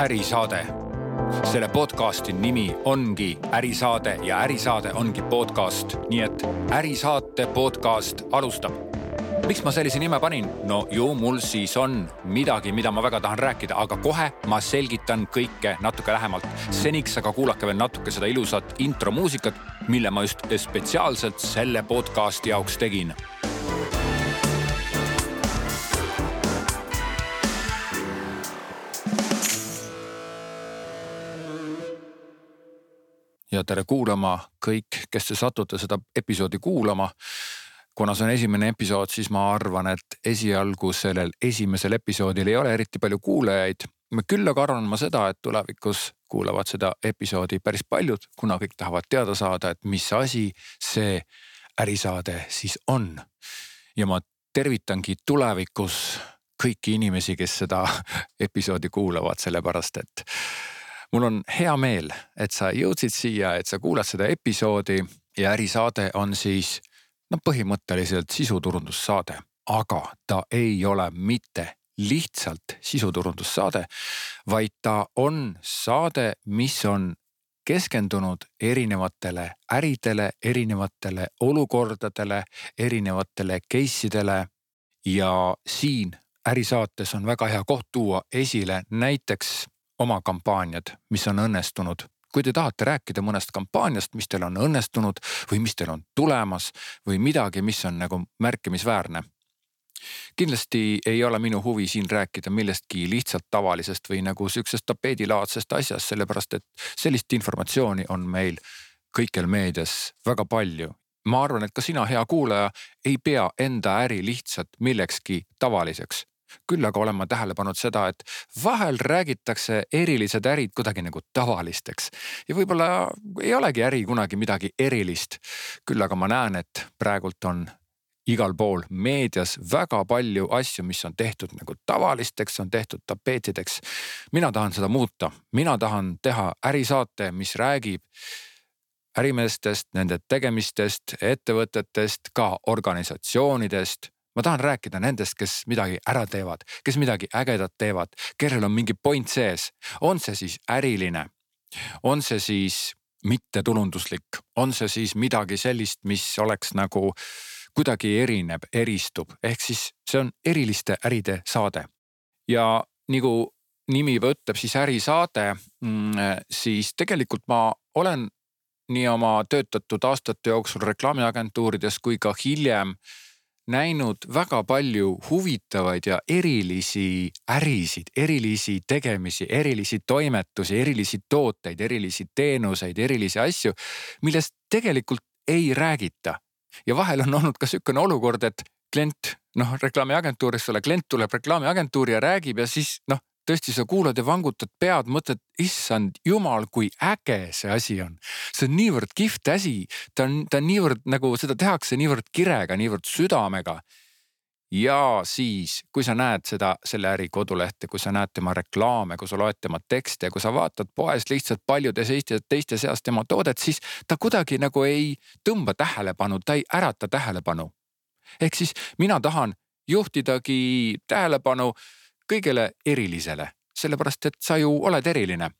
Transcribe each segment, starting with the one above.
ärisaade. selle podcasti nimi ongi Ärisaade ja Ärisaade ongi podcast, nii et Ärisaate podcast alustab. miks ma sellise nime panin? no ju mul siis on midagi, mida ma väga tahan rääkida, aga kohe ma selgitan kõike natuke lähemalt. seniks aga kuulake veel natuke seda ilusat intromuusikat, mille ma just spetsiaalselt selle podcasti jaoks tegin tere kuulama kõik, kes te satute seda episoodi kuulama. kuna see on esimene episood, siis ma arvan, et esialgu sellel esimesel episoodil ei ole eriti palju kuulajaid. küll aga arvan ma seda, et tulevikus kuulavad seda episoodi päris paljud, kuna kõik tahavad teada saada, et mis asi see ärisaade siis on. ja ma tervitangi tulevikus kõiki inimesi, kes seda episoodi kuulavad, sellepärast et mul on hea meel, et sa jõudsid siia, et sa kuulad seda episoodi ja ärisaade on siis no põhimõtteliselt sisuturundussaade, aga ta ei ole mitte lihtsalt sisuturundussaade, vaid ta on saade, mis on keskendunud erinevatele äridele, erinevatele olukordadele, erinevatele case idele. ja siin ärisaates on väga hea koht tuua esile näiteks oma kampaaniad, mis on õnnestunud. kui te tahate rääkida mõnest kampaaniast, mis teil on õnnestunud või mis teil on tulemas või midagi, mis on nagu märkimisväärne. kindlasti ei ole minu huvi siin rääkida millestki lihtsalt tavalisest või nagu sihukesest tapeedilaadsest asjast, sellepärast et sellist informatsiooni on meil kõikjal meedias väga palju ma arvan, et ka sina, hea kuulaja, ei pea enda äri lihtsalt millekski tavaliseks küll aga olen ma tähele pannud seda, et vahel räägitakse erilised ärid kuidagi nagu tavalisteks ja võib-olla ei olegi äri kunagi midagi erilist. küll aga ma näen, et praegult on igal pool meedias väga palju asju, mis on tehtud nagu tavalisteks, on tehtud tapeetideks. mina tahan seda muuta, mina tahan teha ärisaate, mis räägib ärimeestest, nende tegemistest, ettevõtetest, ka organisatsioonidest ma tahan rääkida nendest, kes midagi ära teevad, kes midagi ägedat teevad, kellel on mingi point sees, on see siis äriline, on see siis mittetulunduslik, on see siis midagi sellist, mis oleks nagu kuidagi erineb, eristub, ehk siis see on eriliste äride saade. ja nagu nimi juba ütleb, siis ärisaade, mm, siis tegelikult ma olen nii oma töötatud aastate jooksul reklaamiagentuurides kui ka hiljem näinud väga palju huvitavaid ja erilisi ärisid, erilisi tegemisi, erilisi toimetusi, erilisi tooteid, erilisi teenuseid, erilisi asju, millest tegelikult ei räägita. ja vahel on olnud ka sihukene olukord, et klient noh, reklaamiagentuuris sulle klient tuleb reklaamiagentuuri ja räägib ja siis noh tõesti, sa kuulad ja vangutad pead, mõtled, issand jumal, kui äge see asi on. see on niivõrd kihvt asi, ta on, ta on niivõrd nagu seda tehakse niivõrd kirega, niivõrd südamega. ja siis, kui sa näed seda, selle äri kodulehte, kui sa näed tema reklaame, kui sa loed tema tekste ja kui sa vaatad poes lihtsalt paljude teiste, teiste seas tema toodet, siis ta kuidagi nagu ei tõmba tähelepanu, ta ei ärata tähelepanu. ehk siis mina tahan juhtidagi tähelepanu kõigele erilisele, sellepärast et sa ju oled eriline.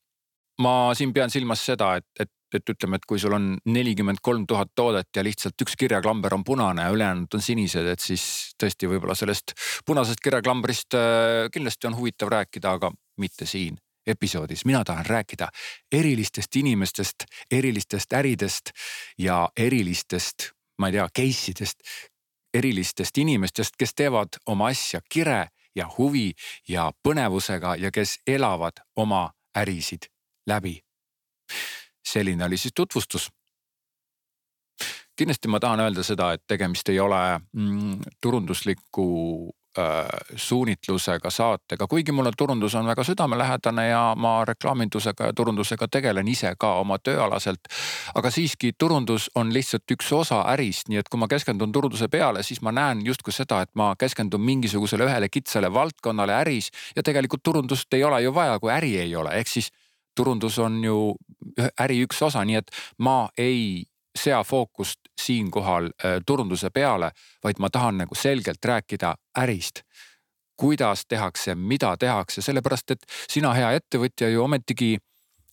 ma siin pean silmas seda, et, et, et ütleme, et kui sul on nelikümmend kolm tuhat toodet ja lihtsalt üks kirjaklamber on punane ja ülejäänud on sinised, et siis tõesti võib-olla sellest punasest kirjaklambrist äh, kindlasti on huvitav rääkida, aga mitte siin episoodis, mina tahan rääkida erilistest inimestest, erilistest äridest ja erilistest, ma ei tea, case idest, erilistest inimestest, kes teevad oma asja kire ja huvi ja põnevusega ja kes elavad oma ärisid läbi. selline oli siis tutvustus. kindlasti ma tahan öelda seda, et tegemist ei ole mm, turundusliku suunitlusega saatega, kuigi mulle turundus on väga südamelähedane ja ma reklaamindusega ja turundusega tegelen ise ka oma tööalaselt. aga siiski turundus on lihtsalt üks osa ärist, nii et kui ma keskendun turunduse peale, siis ma näen justkui seda, et ma keskendun mingisugusele ühele kitsale valdkonnale äris ja tegelikult turundust ei ole ju vaja, kui äri ei ole, ehk siis turundus on ju äri üks osa, nii et ma ei sea fookust siinkohal äh, turunduse peale, vaid ma tahan nagu selgelt rääkida ärist. kuidas tehakse, mida tehakse, sellepärast et sina, hea ettevõtja ju ometigi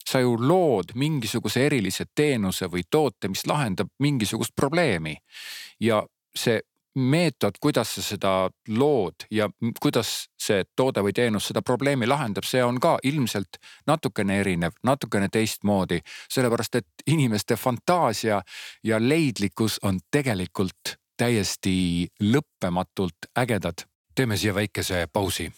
sa ju lood mingisuguse erilise teenuse või toote, mis lahendab mingisugust probleemi. ja see meetod, kuidas sa seda lood ja kuidas see toode või teenus seda probleemi lahendab, see on ka ilmselt natukene erinev, natukene teistmoodi. sellepärast, et inimeste fantaasia ja leidlikkus on tegelikult täiesti lõppematult ägedad. teeme siia väikese pausi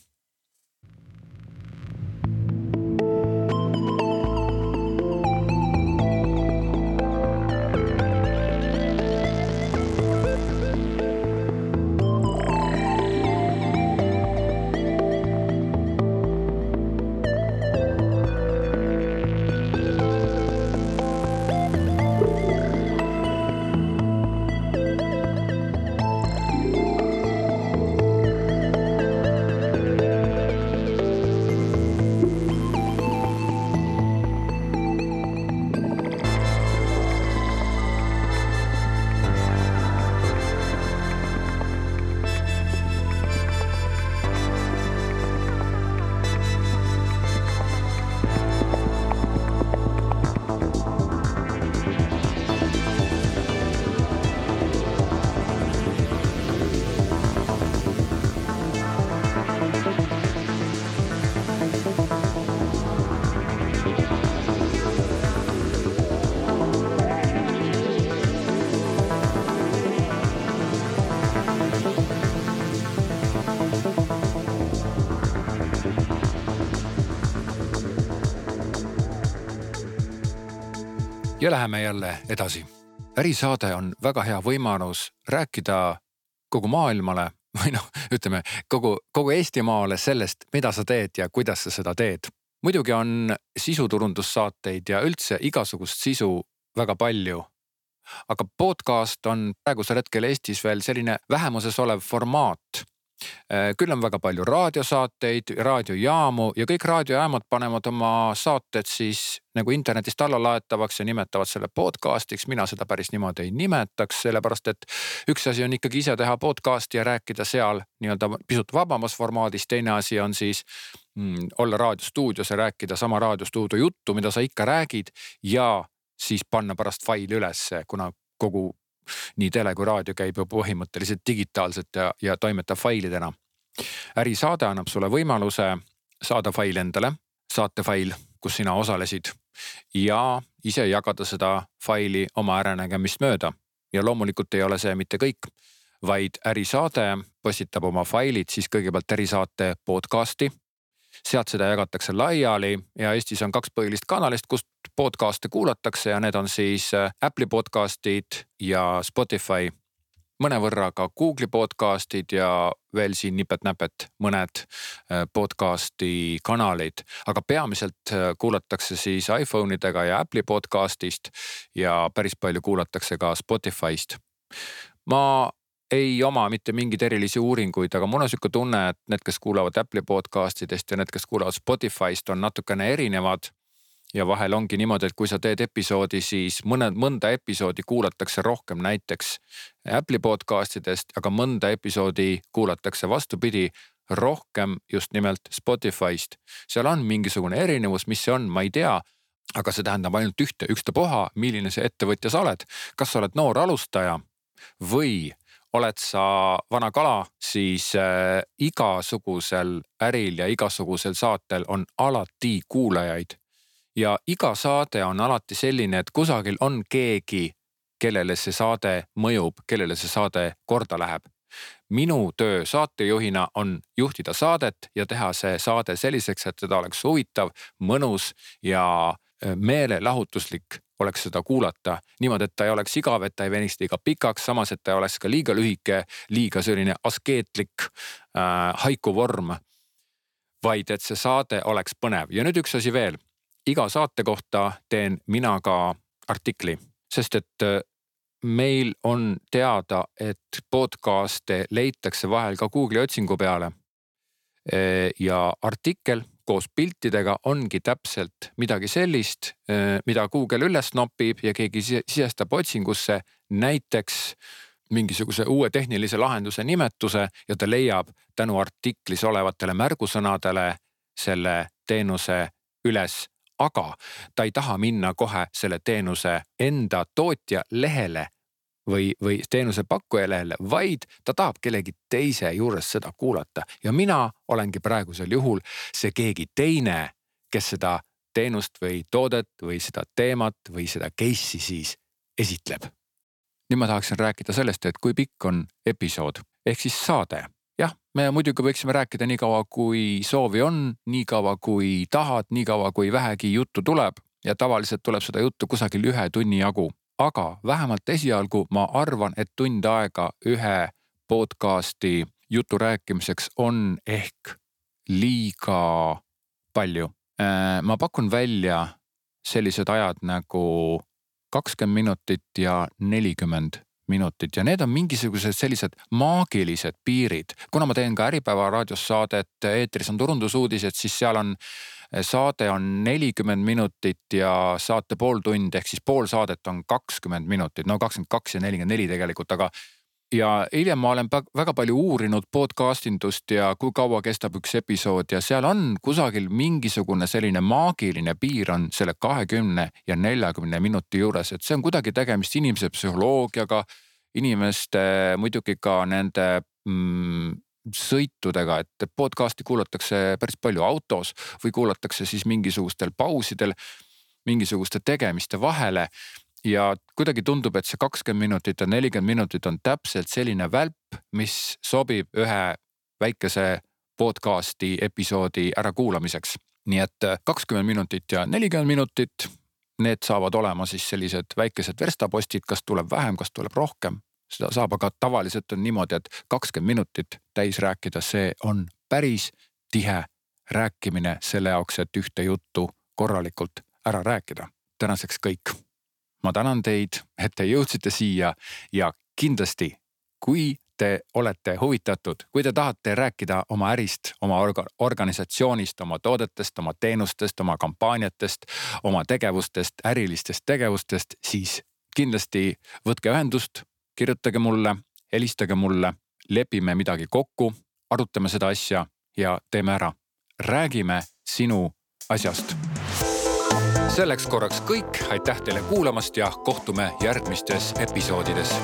ja läheme jälle edasi. ärisaade on väga hea võimalus rääkida kogu maailmale või noh, ütleme kogu, kogu Eestimaale sellest, mida sa teed ja kuidas sa seda teed. muidugi on sisuturundussaateid ja üldse igasugust sisu väga palju. aga podcast on praegusel hetkel Eestis veel selline vähemuses olev formaat küll on väga palju raadiosaateid, raadiojaamu ja kõik raadiojaamad panevad oma saated siis nagu internetist alla laetavaks ja nimetavad selle podcast'iks. mina seda päris niimoodi ei nimetaks, sellepärast et üks asi on ikkagi ise teha podcast'i ja rääkida seal nii-öelda pisut vabamas formaadis, teine asi on siis mm, olla raadiostuudios ja rääkida sama raadiostuudio juttu, mida sa ikka räägid ja siis panna pärast faili ülesse, kuna kogu nii tele kui raadio käib ju põhimõtteliselt digitaalselt ja, ja toimetab failidena. ärisaade annab sulle võimaluse saada fail endale, saatefail, kus sina osalesid ja ise jagada seda faili oma äranägemist mööda. ja loomulikult ei ole see mitte kõik, vaid ärisaade postitab oma failid siis kõigepealt ärisaate podcast'i sealt seda jagatakse laiali ja Eestis on kaks põhilist kanalist, kust podcast'e kuulatakse ja need on siis äh, Apple'i podcast'id ja Spotify. mõnevõrra ka Google'i podcast'id ja veel siin nipet-näpet mõned äh, podcast'i kanalid, aga peamiselt äh, kuulatakse siis iPhone idega ja Apple'i podcast'ist ja päris palju kuulatakse ka Spotify'st ma ei oma mitte mingeid erilisi uuringuid, aga mul on sihuke tunne, et need, kes kuulavad Apple'i podcast idest ja need, kes kuulavad Spotify'st, on natukene erinevad. ja vahel ongi niimoodi, et kui sa teed episoodi, siis mõned, mõnda episoodi kuulatakse rohkem näiteks Apple'i podcast idest, aga mõnda episoodi kuulatakse vastupidi rohkem just nimelt Spotify'st. seal on mingisugune erinevus, mis see on, ma ei tea aga see tähendab ainult ühte, ükstapuha, milline see ettevõtja sa oled, kas sa oled noor alustaja või oled sa vana kala, siis äh, igasugusel äril ja igasugusel saatel on alati kuulajaid. ja iga saade on alati selline, et kusagil on keegi, kellele see saade mõjub, kellele see saade korda läheb. minu töö saatejuhina on juhtida saadet ja teha see saade selliseks, et teda oleks huvitav, mõnus ja äh, meelelahutuslik oleks seda kuulata niimoodi, et ta ei oleks igav, et ta ei veniks liiga pikaks, samas et ta ei oleks ka liiga lühike, liiga selline askeetlik äh, haiku vorm. vaid et see saade oleks põnev ja nüüd üks asi veel. iga saate kohta teen mina ka artikli, sest et äh, meil on teada, et podcast'e leitakse vahel ka Google'i otsingu peale. Äh, ja artikkel koos piltidega ongi täpselt midagi sellist, eh, mida Google üles nopib ja keegi sisestab otsingusse näiteks mingisuguse uue tehnilise lahenduse nimetuse ja ta leiab tänu artiklis olevatele märgusõnadele selle teenuse üles. Aga ta ei taha minna kohe selle teenuse enda tootja lehele või, või teenusepakkuja lehele, vaid ta tahab kellegi teise juures seda kuulata ja mina olengi praegusel juhul see keegi teine, kes seda teenust või toodet või seda teemat või seda case'i siis esitleb. nüüd ma tahaksin rääkida sellest, et kui pikk on episood ehk siis saade jah, me muidugi võiksime rääkida nii kaua, kui soovi on, nii kaua kui tahad, nii kaua kui vähegi juttu tuleb ja tavaliselt tuleb seda juttu kusagil ühe tunni jagu. Aga vähemalt esialgu ma arvan, et tund aega ühe podcast'i jutu rääkimiseks on ehk liiga palju. Äh, ma pakun välja sellised ajad nagu kakskümmend minutit ja nelikümmend minutit ja need on mingisugused sellised maagilised piirid. kuna ma teen ka Äripäeva raadios saadet, eetris on turundusuudised, siis seal on saade on nelikümmend minutit ja saate pool tundi ehk siis pool saadet on kakskümmend minutit, no kakskümmend kaks ja nelikümmend neli tegelikult, aga ja hiljem ma olen väga palju uurinud podcast indust ja kui kaua kestab üks episood ja seal on kusagil mingisugune selline maagiline piir on selle kahekümne ja neljakümne minuti juures, et see on kuidagi tegemist inimese psühholoogiaga, inimeste muidugi ka nende mm, sõitudega, et podcast'i kuulatakse päris palju autos või kuulatakse siis mingisugustel pausidel, mingisuguste tegemiste vahele ja kuidagi tundub, et see kakskümmend minutit ja nelikümmend minutit on täpselt selline välp, mis sobib ühe väikese podcast'i episoodi ärakuulamiseks. nii et kakskümmend minutit ja nelikümmend minutit, need saavad olema siis sellised väikesed verstapostid, kas tuleb vähem, kas tuleb rohkem. Seda saab, aga tavaliselt on niimoodi, et kakskümmend minutit täis rääkida, see on päris tihe rääkimine selle jaoks, et ühte juttu korralikult ära rääkida. tänaseks kõik ma tänan teid, et te jõudsite siia ja kindlasti, kui te olete huvitatud, kui te tahate rääkida oma ärist, oma orga, organisatsioonist, oma toodetest, oma teenustest, oma kampaaniatest, oma tegevustest, ärilistest tegevustest, siis kindlasti võtke ühendust, kirjutage mulle, helistage mulle, lepime midagi kokku, arutame seda asja ja teeme ära. räägime sinu asjast. Selleks korraks kõik, aitäh teile kuulamast ja kohtume järgmistes episoodides